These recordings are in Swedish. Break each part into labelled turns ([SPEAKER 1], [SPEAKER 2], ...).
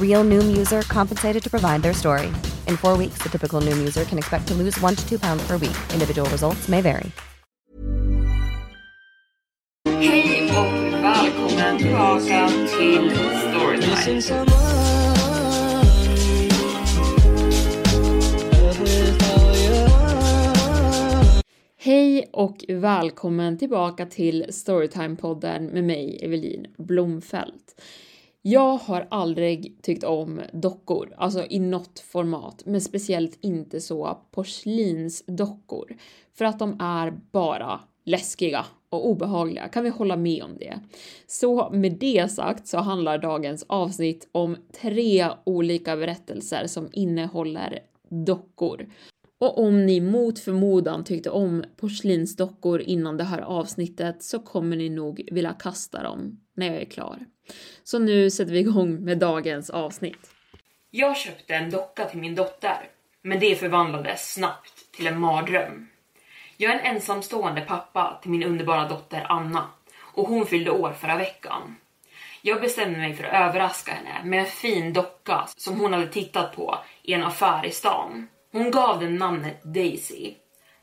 [SPEAKER 1] Real Noom user compensated to provide their story. In four weeks, the typical Noom user can expect to lose one to two pounds per week. Individual results may vary.
[SPEAKER 2] Hej och välkommen tillbaka till Storytime. Hej och välkommen tillbaka till Storytime-podden med mig, Evelin Blomfelt. Jag har aldrig tyckt om dockor, alltså i något format, men speciellt inte så porslinsdockor. För att de är bara läskiga och obehagliga, kan vi hålla med om det? Så med det sagt så handlar dagens avsnitt om tre olika berättelser som innehåller dockor. Och om ni mot förmodan tyckte om porslinsdockor innan det här avsnittet så kommer ni nog vilja kasta dem när jag är klar. Så nu sätter vi igång med dagens avsnitt. Jag köpte en docka till min dotter, men det förvandlades snabbt till en mardröm. Jag är en ensamstående pappa till min underbara dotter Anna och hon fyllde år förra veckan. Jag bestämde mig för att överraska henne med en fin docka som hon hade tittat på i en affär i stan. Hon gav den namnet Daisy.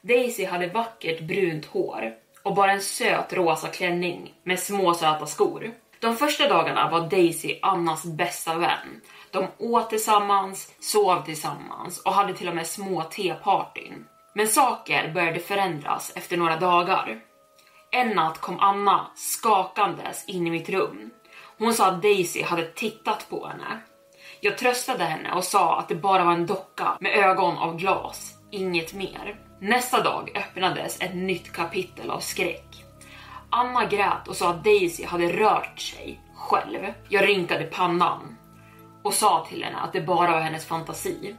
[SPEAKER 2] Daisy hade vackert brunt hår och bara en söt rosa klänning med små söta skor. De första dagarna var Daisy Annas bästa vän. De åt tillsammans, sov tillsammans och hade till och med små tepartyn. Men saker började förändras efter några dagar. En natt kom Anna skakandes in i mitt rum. Hon sa att Daisy hade tittat på henne. Jag tröstade henne och sa att det bara var en docka med ögon av glas, inget mer. Nästa dag öppnades ett nytt kapitel av skräck. Anna grät och sa att Daisy hade rört sig själv. Jag rynkade pannan och sa till henne att det bara var hennes fantasi.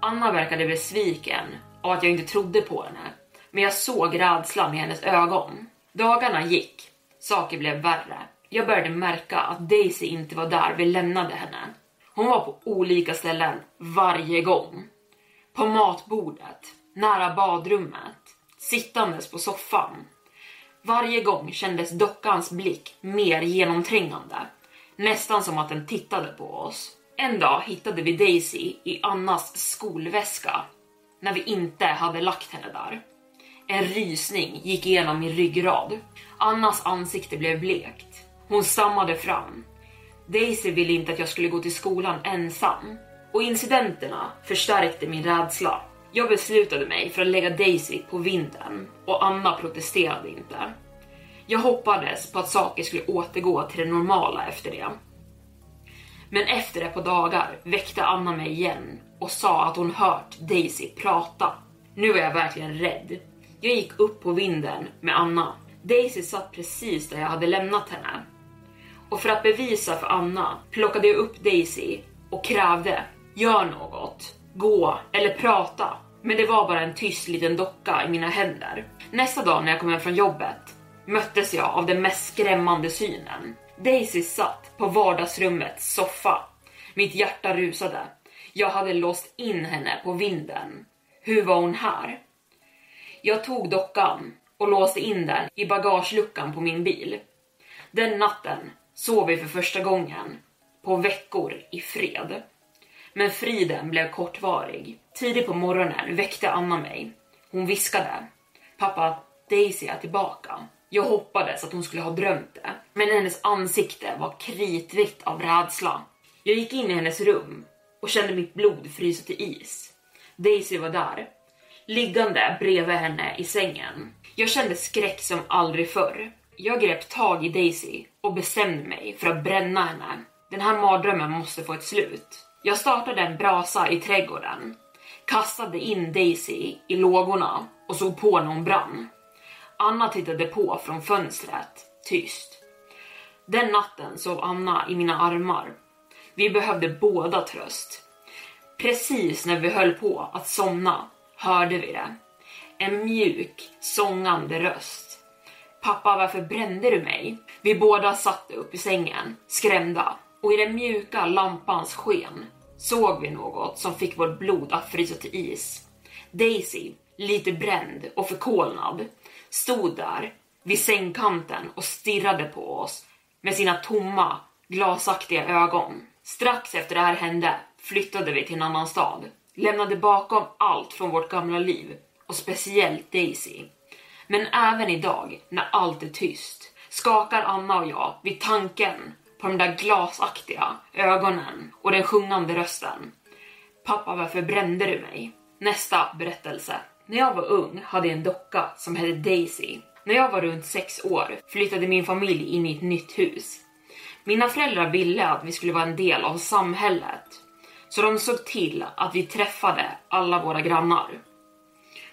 [SPEAKER 2] Anna verkade besviken av att jag inte trodde på henne, men jag såg rädslan i hennes ögon. Dagarna gick, saker blev värre. Jag började märka att Daisy inte var där vi lämnade henne. Hon var på olika ställen varje gång. På matbordet, nära badrummet, sittandes på soffan. Varje gång kändes dockans blick mer genomträngande, nästan som att den tittade på oss. En dag hittade vi Daisy i Annas skolväska när vi inte hade lagt henne där. En rysning gick igenom min ryggrad. Annas ansikte blev blekt. Hon stammade fram. Daisy ville inte att jag skulle gå till skolan ensam och incidenterna förstärkte min rädsla. Jag beslutade mig för att lägga Daisy på vinden och Anna protesterade inte. Jag hoppades på att saker skulle återgå till det normala efter det. Men efter ett par dagar väckte Anna mig igen och sa att hon hört Daisy prata. Nu var jag verkligen rädd. Jag gick upp på vinden med Anna. Daisy satt precis där jag hade lämnat henne. Och för att bevisa för Anna plockade jag upp Daisy och krävde gör något, gå eller prata. Men det var bara en tyst liten docka i mina händer. Nästa dag när jag kom hem från jobbet möttes jag av den mest skrämmande synen. Daisy satt på vardagsrummets soffa. Mitt hjärta rusade. Jag hade låst in henne på vinden. Hur var hon här? Jag tog dockan och låste in den i bagageluckan på min bil. Den natten sov vi för första gången på veckor i fred. Men friden blev kortvarig. Tidigt på morgonen väckte Anna mig. Hon viskade. Pappa, Daisy är tillbaka. Jag hoppades att hon skulle ha drömt det, men hennes ansikte var kritvitt av rädsla. Jag gick in i hennes rum och kände mitt blod frysa till is. Daisy var där, liggande bredvid henne i sängen. Jag kände skräck som aldrig förr. Jag grep tag i Daisy och bestämde mig för att bränna henne. Den här mardrömmen måste få ett slut. Jag startade en brasa i trädgården, kastade in Daisy i lågorna och såg på när hon brann. Anna tittade på från fönstret, tyst. Den natten sov Anna i mina armar. Vi behövde båda tröst. Precis när vi höll på att somna hörde vi det. En mjuk, sångande röst. Pappa, varför brände du mig? Vi båda satt upp i sängen, skrämda, och i den mjuka lampans sken såg vi något som fick vårt blod att frysa till is. Daisy, lite bränd och förkolnad, stod där vid sängkanten och stirrade på oss med sina tomma, glasaktiga ögon. Strax efter det här hände flyttade vi till en annan stad, lämnade bakom allt från vårt gamla liv och speciellt Daisy. Men även idag, när allt är tyst, skakar Anna och jag vid tanken på de där glasaktiga ögonen och den sjungande rösten. Pappa, varför brände du mig? Nästa berättelse. När jag var ung hade jag en docka som hette Daisy. När jag var runt sex år flyttade min familj in i ett nytt hus. Mina föräldrar ville att vi skulle vara en del av samhället, så de såg till att vi träffade alla våra grannar.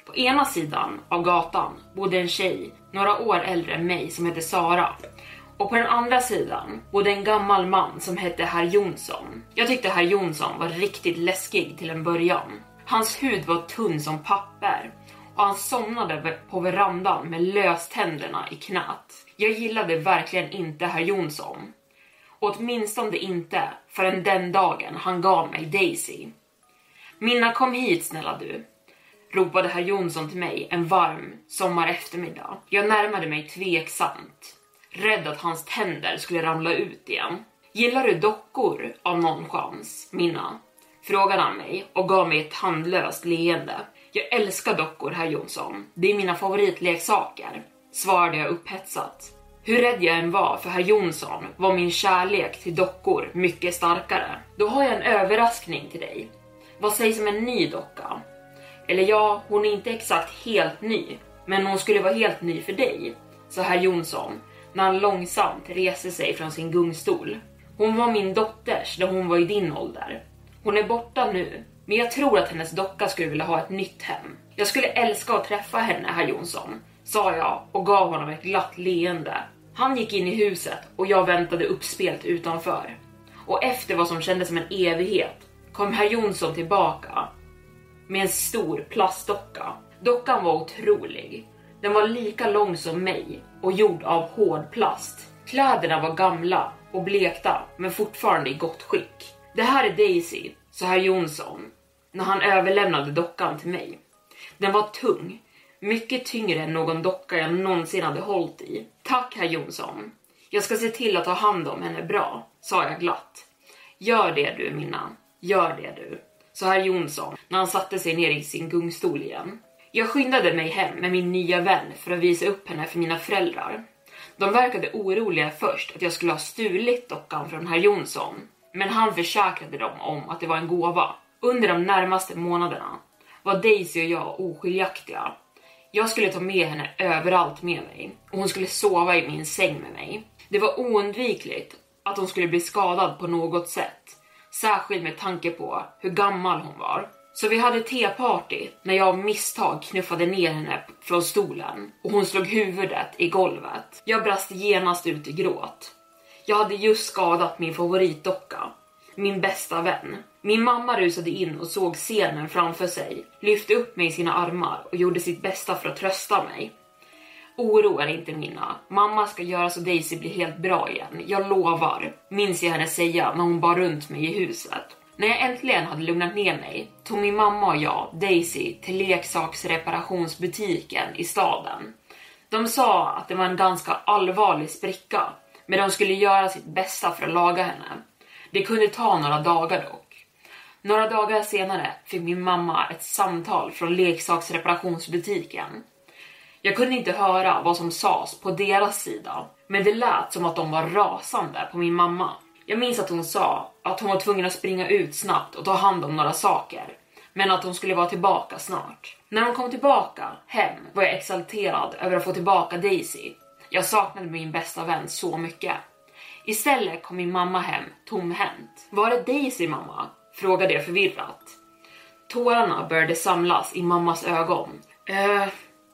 [SPEAKER 2] På ena sidan av gatan bodde en tjej några år äldre än mig som hette Sara och på den andra sidan bodde en gammal man som hette herr Jonsson. Jag tyckte herr Jonsson var riktigt läskig till en början. Hans hud var tunn som papper och han somnade på verandan med löständerna i knät. Jag gillade verkligen inte herr Jonsson. Åtminstone inte förrän den dagen han gav mig Daisy. Minna kom hit snälla du, ropade herr Jonsson till mig en varm sommareftermiddag. Jag närmade mig tveksamt, rädd att hans tänder skulle ramla ut igen. Gillar du dockor av någon chans, Minna? Frågade han mig och gav mig ett tandlöst leende. Jag älskar dockor, herr Jonsson. Det är mina favoritleksaker, svarade jag upphetsat. Hur rädd jag än var för herr Jonsson var min kärlek till dockor mycket starkare. Då har jag en överraskning till dig. Vad sägs om en ny docka? Eller ja, hon är inte exakt helt ny, men hon skulle vara helt ny för dig, sa herr Jonsson när han långsamt reste sig från sin gungstol. Hon var min dotters när hon var i din ålder. Hon är borta nu, men jag tror att hennes docka skulle vilja ha ett nytt hem. Jag skulle älska att träffa henne, herr Jonsson, sa jag och gav honom ett glatt leende. Han gick in i huset och jag väntade uppspelt utanför. Och efter vad som kändes som en evighet kom herr Jonsson tillbaka med en stor plastdocka. Dockan var otrolig. Den var lika lång som mig och gjord av hård plast. Kläderna var gamla och blekta men fortfarande i gott skick. Det här är Daisy, sa herr Jonsson när han överlämnade dockan till mig. Den var tung, mycket tyngre än någon docka jag någonsin hade hållit i. Tack herr Jonsson. Jag ska se till att ta hand om henne bra, sa jag glatt. Gör det du Minna, gör det du, Så herr Jonsson när han satte sig ner i sin gungstol igen. Jag skyndade mig hem med min nya vän för att visa upp henne för mina föräldrar. De verkade oroliga först att jag skulle ha stulit dockan från herr Jonsson, men han försäkrade dem om att det var en gåva. Under de närmaste månaderna var Daisy och jag oskiljaktiga. Jag skulle ta med henne överallt med mig och hon skulle sova i min säng med mig. Det var oundvikligt att hon skulle bli skadad på något sätt, särskilt med tanke på hur gammal hon var. Så vi hade teparty när jag av misstag knuffade ner henne från stolen och hon slog huvudet i golvet. Jag brast genast ut i gråt. Jag hade just skadat min favoritdocka, min bästa vän. Min mamma rusade in och såg scenen framför sig, lyfte upp mig i sina armar och gjorde sitt bästa för att trösta mig. Oroa dig inte Minna, mamma ska göra så Daisy blir helt bra igen, jag lovar, minns jag henne säga när hon bar runt mig i huset. När jag äntligen hade lugnat ner mig tog min mamma och jag Daisy till leksaksreparationsbutiken i staden. De sa att det var en ganska allvarlig spricka, men de skulle göra sitt bästa för att laga henne. Det kunde ta några dagar dock. Några dagar senare fick min mamma ett samtal från leksaksreparationsbutiken. Jag kunde inte höra vad som sades på deras sida, men det lät som att de var rasande på min mamma. Jag minns att hon sa att hon var tvungen att springa ut snabbt och ta hand om några saker, men att hon skulle vara tillbaka snart. När hon kom tillbaka hem var jag exalterad över att få tillbaka Daisy. Jag saknade min bästa vän så mycket. Istället kom min mamma hem tomhänt. Var är Daisy mamma? frågade jag förvirrat. Tårarna började samlas i mammas ögon. Uh,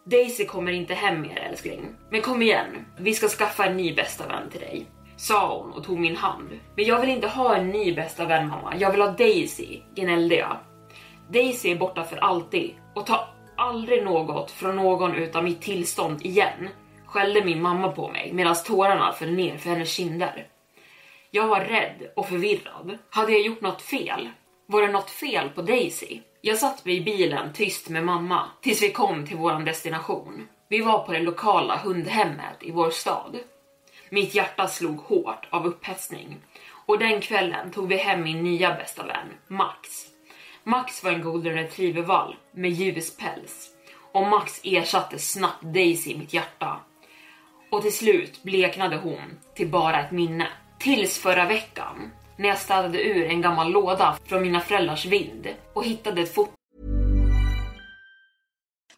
[SPEAKER 2] Daisy kommer inte hem mer älskling. Men kom igen, vi ska skaffa en ny bästa vän till dig. Sa hon och tog min hand. Men jag vill inte ha en ny bästa vän mamma, jag vill ha Daisy, gnällde jag. Daisy är borta för alltid och ta aldrig något från någon utan mitt tillstånd igen, skällde min mamma på mig medan tårarna föll ner för hennes kinder. Jag var rädd och förvirrad. Hade jag gjort något fel? Var det något fel på Daisy? Jag satt mig i bilen tyst med mamma tills vi kom till vår destination. Vi var på det lokala hundhemmet i vår stad. Mitt hjärta slog hårt av upphetsning och den kvällen tog vi hem min nya bästa vän, Max. Max var en golden retriever med ljus päls och Max ersatte snabbt Daisy i mitt hjärta. Och till slut bleknade hon till bara ett minne. Tills förra veckan när jag städade ur en gammal låda från mina föräldrars vind och hittade ett foto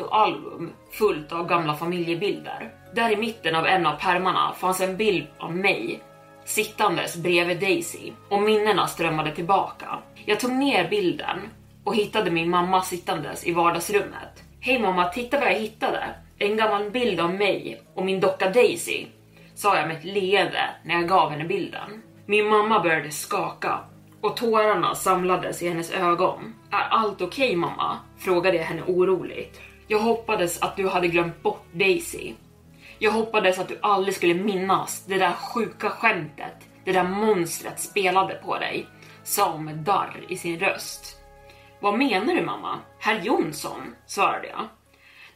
[SPEAKER 3] och
[SPEAKER 2] album fullt av gamla familjebilder. Där i mitten av en av pärmarna fanns en bild av mig sittandes bredvid Daisy och minnena strömmade tillbaka. Jag tog ner bilden och hittade min mamma sittandes i vardagsrummet. Hej mamma, titta vad jag hittade! En gammal bild av mig och min docka Daisy, sa jag med ett leende när jag gav henne bilden. Min mamma började skaka och tårarna samlades i hennes ögon. Är allt okej okay, mamma? frågade jag henne oroligt. Jag hoppades att du hade glömt bort Daisy. Jag hoppades att du aldrig skulle minnas det där sjuka skämtet det där monstret spelade på dig, sa hon med darr i sin röst. Vad menar du mamma? Herr Jonsson, svarade jag.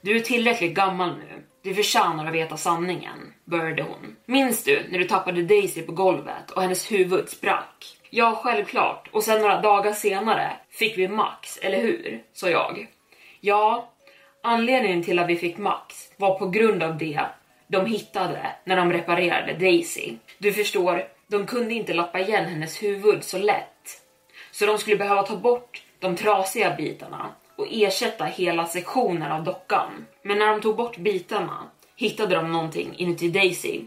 [SPEAKER 2] Du är tillräckligt gammal nu. Du förtjänar att veta sanningen, började hon. Minns du när du tappade Daisy på golvet och hennes huvud sprack? Ja, självklart. Och sen några dagar senare fick vi Max, eller hur? sa jag. Ja, anledningen till att vi fick Max var på grund av det de hittade när de reparerade Daisy. Du förstår, de kunde inte lappa igen hennes huvud så lätt. Så de skulle behöva ta bort de trasiga bitarna och ersätta hela sektionen av dockan. Men när de tog bort bitarna hittade de någonting inuti Daisy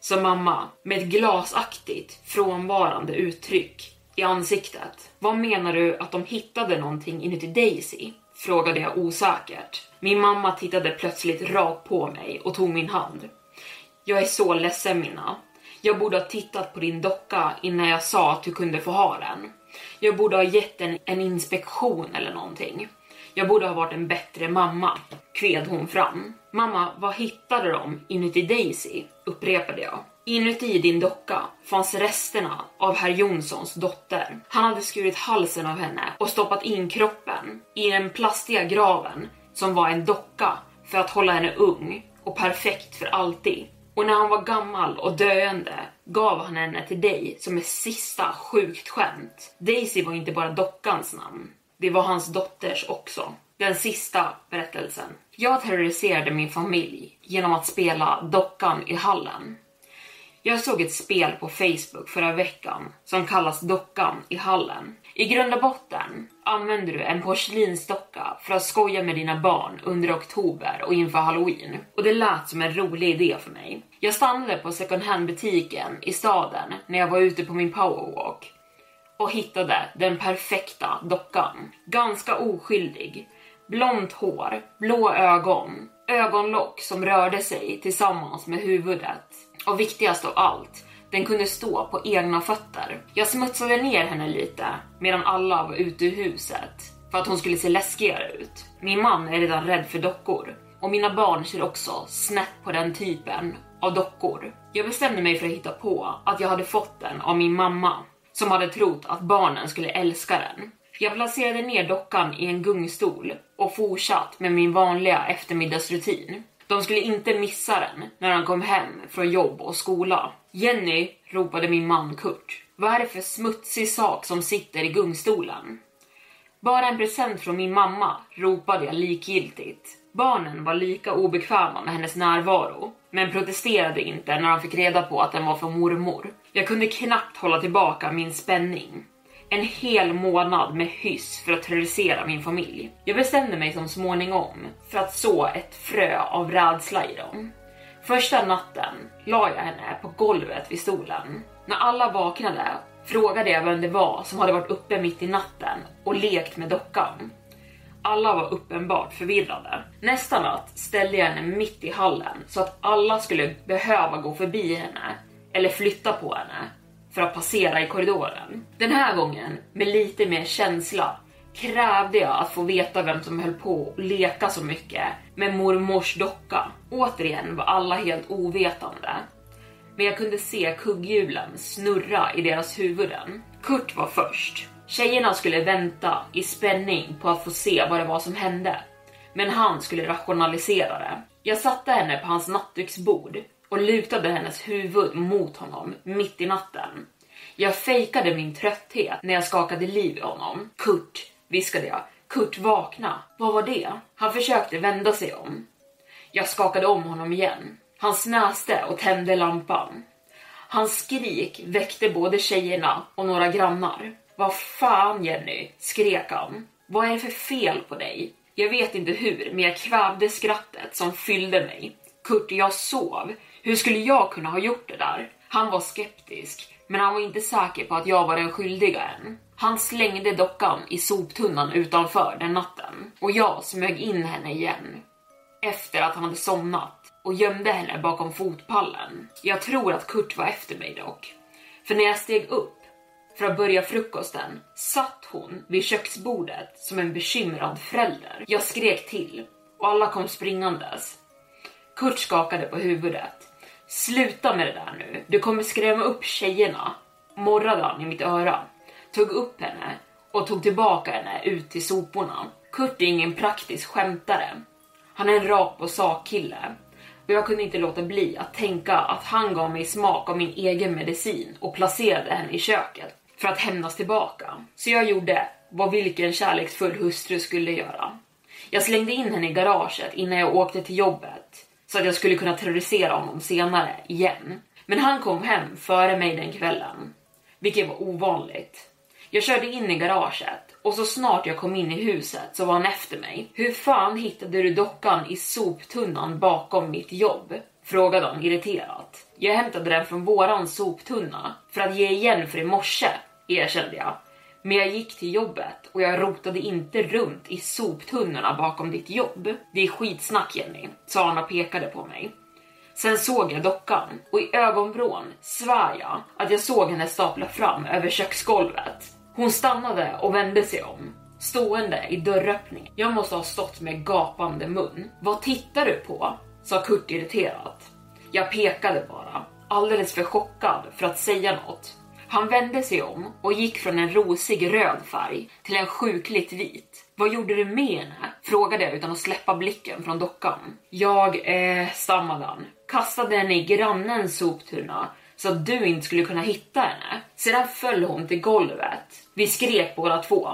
[SPEAKER 2] sa mamma med ett glasaktigt frånvarande uttryck i ansiktet. Vad menar du att de hittade någonting inuti Daisy? Frågade jag osäkert. Min mamma tittade plötsligt rakt på mig och tog min hand. Jag är så ledsen Minna. Jag borde ha tittat på din docka innan jag sa att du kunde få ha den. Jag borde ha gett den en inspektion eller någonting. Jag borde ha varit en bättre mamma, kved hon fram. Mamma, vad hittade de inuti Daisy? upprepade jag. Inuti din docka fanns resterna av herr Jonssons dotter. Han hade skurit halsen av henne och stoppat in kroppen i den plastiga graven som var en docka för att hålla henne ung och perfekt för alltid. Och när han var gammal och döende gav han henne till dig som ett sista sjukt skämt. Daisy var inte bara dockans namn, det var hans dotters också. Den sista berättelsen. Jag terroriserade min familj genom att spela dockan i hallen. Jag såg ett spel på Facebook förra veckan som kallas Dockan i hallen. I grund och botten använder du en porslinsdocka för att skoja med dina barn under oktober och inför halloween. Och det lät som en rolig idé för mig. Jag stannade på second hand butiken i staden när jag var ute på min powerwalk och hittade den perfekta dockan. Ganska oskyldig. Blont hår, blå ögon, ögonlock som rörde sig tillsammans med huvudet. Och viktigast av allt, den kunde stå på egna fötter. Jag smutsade ner henne lite medan alla var ute ur huset för att hon skulle se läskigare ut. Min man är redan rädd för dockor och mina barn ser också snett på den typen av dockor. Jag bestämde mig för att hitta på att jag hade fått den av min mamma som hade trott att barnen skulle älska den. Jag placerade ner dockan i en gungstol och fortsatt med min vanliga eftermiddagsrutin. De skulle inte missa den när han kom hem från jobb och skola. Jenny, ropade min man Kurt. Vad är det för smutsig sak som sitter i gungstolen? Bara en present från min mamma, ropade jag likgiltigt. Barnen var lika obekväma med hennes närvaro, men protesterade inte när de fick reda på att den var från mormor. Jag kunde knappt hålla tillbaka min spänning. En hel månad med hyss för att terrorisera min familj. Jag bestämde mig som småningom för att så ett frö av rädsla i dem. Första natten la jag henne på golvet vid stolen. När alla vaknade frågade jag vem det var som hade varit uppe mitt i natten och lekt med dockan. Alla var uppenbart förvirrade. Nästa natt ställde jag henne mitt i hallen så att alla skulle behöva gå förbi henne eller flytta på henne för att passera i korridoren. Den här gången, med lite mer känsla, krävde jag att få veta vem som höll på att leka så mycket med mormors docka. Återigen var alla helt ovetande. Men jag kunde se kugghjulen snurra i deras huvuden. Kurt var först. Tjejerna skulle vänta i spänning på att få se vad det var som hände. Men han skulle rationalisera det. Jag satte henne på hans nattduksbord och lutade hennes huvud mot honom mitt i natten. Jag fejkade min trötthet när jag skakade liv i honom. Kurt, viskade jag. Kurt vakna. Vad var det? Han försökte vända sig om. Jag skakade om honom igen. Han snäste och tände lampan. Hans skrik väckte både tjejerna och några grannar. Vad fan Jenny, skrek han. Vad är det för fel på dig? Jag vet inte hur, men jag kvävde skrattet som fyllde mig. Kurt, jag sov. Hur skulle jag kunna ha gjort det där? Han var skeptisk, men han var inte säker på att jag var den skyldiga än. Han slängde dockan i soptunnan utanför den natten och jag smög in henne igen efter att han hade somnat och gömde henne bakom fotpallen. Jag tror att Kurt var efter mig dock. För när jag steg upp för att börja frukosten satt hon vid köksbordet som en bekymrad förälder. Jag skrek till och alla kom springandes. Kurt skakade på huvudet. Sluta med det där nu, du kommer skrämma upp tjejerna, morrade han i mitt öra, tog upp henne och tog tillbaka henne ut till soporna. Kurt är ingen praktisk skämtare. Han är en rak på sak kille och jag kunde inte låta bli att tänka att han gav mig smak av min egen medicin och placerade henne i köket för att hämnas tillbaka. Så jag gjorde vad vilken kärleksfull hustru skulle göra. Jag slängde in henne i garaget innan jag åkte till jobbet så att jag skulle kunna terrorisera honom senare igen. Men han kom hem före mig den kvällen, vilket var ovanligt. Jag körde in i garaget och så snart jag kom in i huset så var han efter mig. Hur fan hittade du dockan i soptunnan bakom mitt jobb? Frågade han irriterat. Jag hämtade den från våran soptunna för att ge igen för i morse, erkände jag. Men jag gick till jobbet och jag rotade inte runt i soptunnorna bakom ditt jobb. Det är skitsnack Jenny, sa han och pekade på mig. Sen såg jag dockan och i ögonvrån svär jag att jag såg henne stapla fram över köksgolvet. Hon stannade och vände sig om, stående i dörröppningen. Jag måste ha stått med gapande mun. Vad tittar du på? sa Kurt irriterat. Jag pekade bara, alldeles för chockad för att säga något. Han vände sig om och gick från en rosig röd färg till en sjukligt vit. Vad gjorde du med henne? Frågade jag utan att släppa blicken från dockan. Jag, eh, stammade han, kastade henne i grannens soptunna så att du inte skulle kunna hitta henne. Sedan föll hon till golvet. Vi skrek båda två.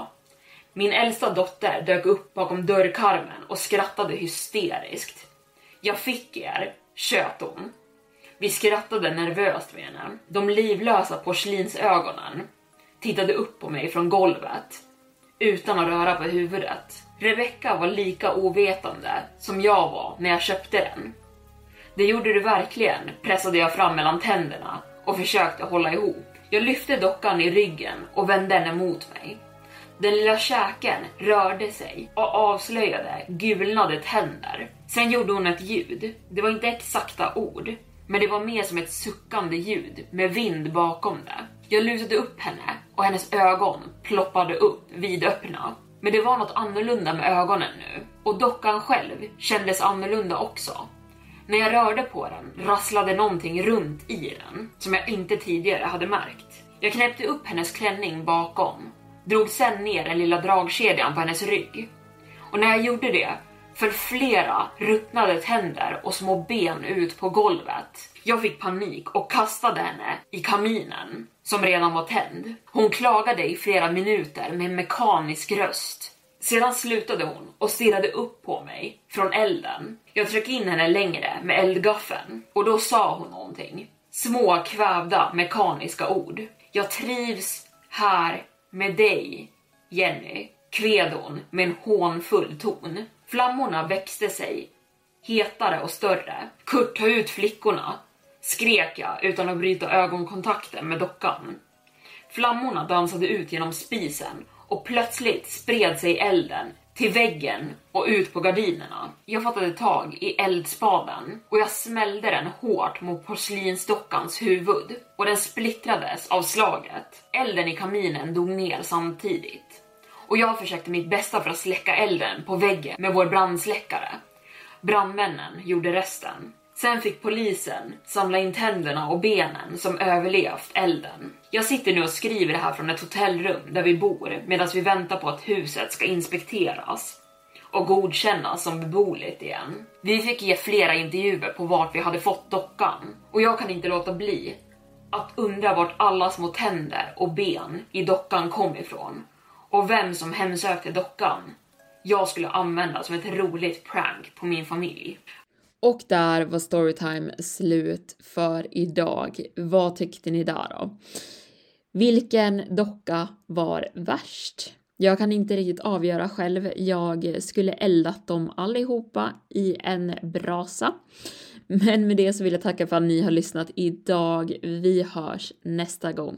[SPEAKER 2] Min äldsta dotter dök upp bakom dörrkarmen och skrattade hysteriskt. Jag fick er, tjöt hon. Vi skrattade nervöst med henne. De livlösa porslinsögonen tittade upp på mig från golvet utan att röra på huvudet. Rebecca var lika ovetande som jag var när jag köpte den. Det gjorde du verkligen, pressade jag fram mellan tänderna och försökte hålla ihop. Jag lyfte dockan i ryggen och vände henne mot mig. Den lilla käken rörde sig och avslöjade gulnade tänder. Sen gjorde hon ett ljud. Det var inte exakta ord, men det var mer som ett suckande ljud med vind bakom det. Jag lutade upp henne och hennes ögon ploppade upp vidöppna. Men det var något annorlunda med ögonen nu och dockan själv kändes annorlunda också. När jag rörde på den rasslade någonting runt i den som jag inte tidigare hade märkt. Jag knäppte upp hennes klänning bakom, drog sen ner den lilla dragkedjan på hennes rygg. Och när jag gjorde det föll flera ruttnade tänder och små ben ut på golvet. Jag fick panik och kastade henne i kaminen som redan var tänd. Hon klagade i flera minuter med en mekanisk röst. Sedan slutade hon och stirrade upp på mig från elden. Jag tryckte in henne längre med eldgaffeln och då sa hon någonting. Små kvävda mekaniska ord. Jag trivs här med dig, Jenny, kved hon med en hånfull ton. Flammorna växte sig hetare och större. Kurt, ta ut flickorna, skrek jag utan att bryta ögonkontakten med dockan. Flammorna dansade ut genom spisen och plötsligt spred sig elden till väggen och ut på gardinerna. Jag fattade tag i eldspaden och jag smällde den hårt mot porslinsdockans huvud och den splittrades av slaget. Elden i kaminen dog ner samtidigt och jag försökte mitt bästa för att släcka elden på väggen med vår brandsläckare. Brandmännen gjorde resten. Sen fick polisen samla in tänderna och benen som överlevt elden. Jag sitter nu och skriver det här från ett hotellrum där vi bor medan vi väntar på att huset ska inspekteras och godkännas som beboeligt igen. Vi fick ge flera intervjuer på vart vi hade fått dockan och jag kan inte låta bli att undra vart alla små tänder och ben i dockan kom ifrån och vem som hemsökte dockan. Jag skulle använda som ett roligt prank på min familj.
[SPEAKER 4] Och där var storytime slut för idag. Vad tyckte ni där då? Vilken docka var värst? Jag kan inte riktigt avgöra själv. Jag skulle eldat dem allihopa i en brasa. Men med det så vill jag tacka för att ni har lyssnat idag. Vi hörs nästa gång.